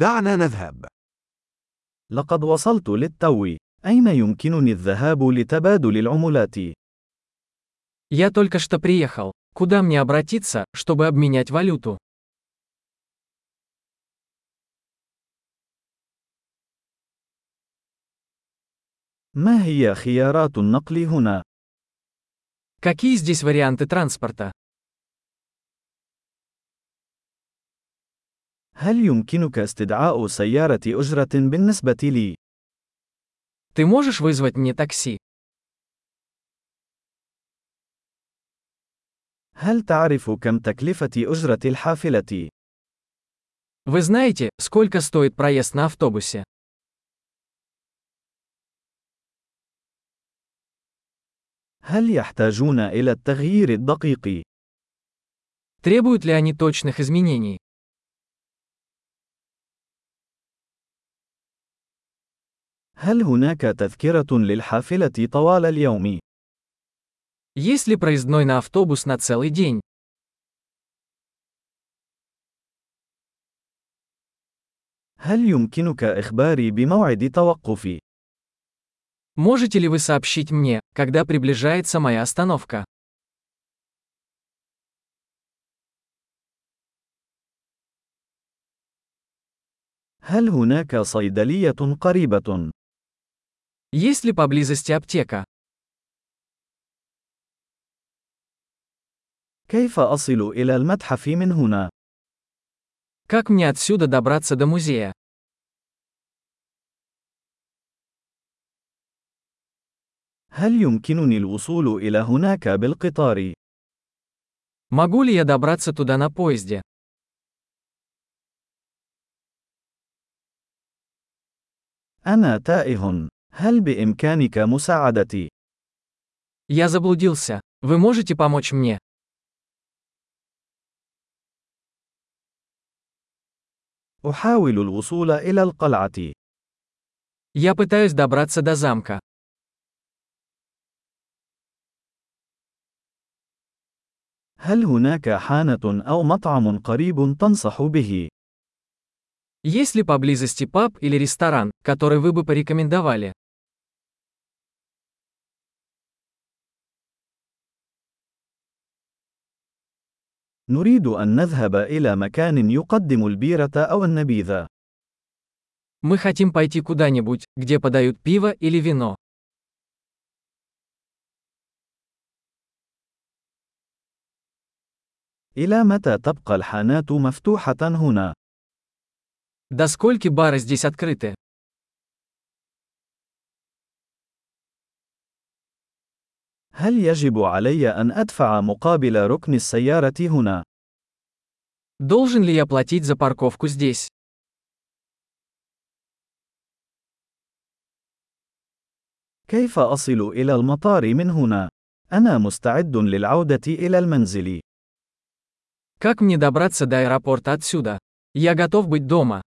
دعنا نذهب. لقد وصلت للتو. أين يمكنني الذهاب لتبادل العملات؟ Я только что приехал. Куда мне обратиться, чтобы обменять валюту? ما هي خيارات النقل هنا؟ Какие здесь варианты транспорта? هل يمكنك استدعاء سيارة أجرة بالنسبة لي؟ Ты можешь вызвать мне такси? هل تعرف كم تكلفة أجرة الحافلة؟ Вы знаете, сколько стоит проезд на автобусе? هل يحتاجون إلى التغيير الدقيق؟ Требуют ли они точных изменений? هل هناك تذكرة للحافلة طوال اليوم؟ Есть ли проездной на автобус на целый день? هل يمكنك إخباري بموعد توقفي؟ Можете ли вы сообщить мне, когда приближается моя остановка? هل هناك صيدلية قريبة؟ Есть ли поблизости аптека? كيف أصل إلى المتحف من هنا؟ Как мне отсюда добраться до музея? هل يمكنني الوصول إلى هناك بالقطار؟ Могу ли я добраться туда на поезде? أنا تائه. هل بإمكانك مساعدتي؟ Я заблудился. Вы можете помочь мне? أحاول الوصول إلى القلعة. Я пытаюсь добраться до замка. هل هناك حانة أو مطعم قريب تنصح به؟ Есть ли поблизости паб или ресторан, который вы бы порекомендовали? نريد أن نذهب إلى مكان يقدم البيرة أو النبيذ. Мы хотим пойти куда-нибудь, где подают пиво или вино. إلى متى تبقى الحانات مفتوحة هنا؟ До скольки бары здесь открыты? هل يجب علي أن أدفع مقابل ركن السيارة هنا؟ Должен ли я платить за парковку здесь? كيف أصل إلى المطار من هنا؟ أنا مستعد للعودة إلى المنزل. Как мне добраться до аэропорта отсюда? Я готов быть дома.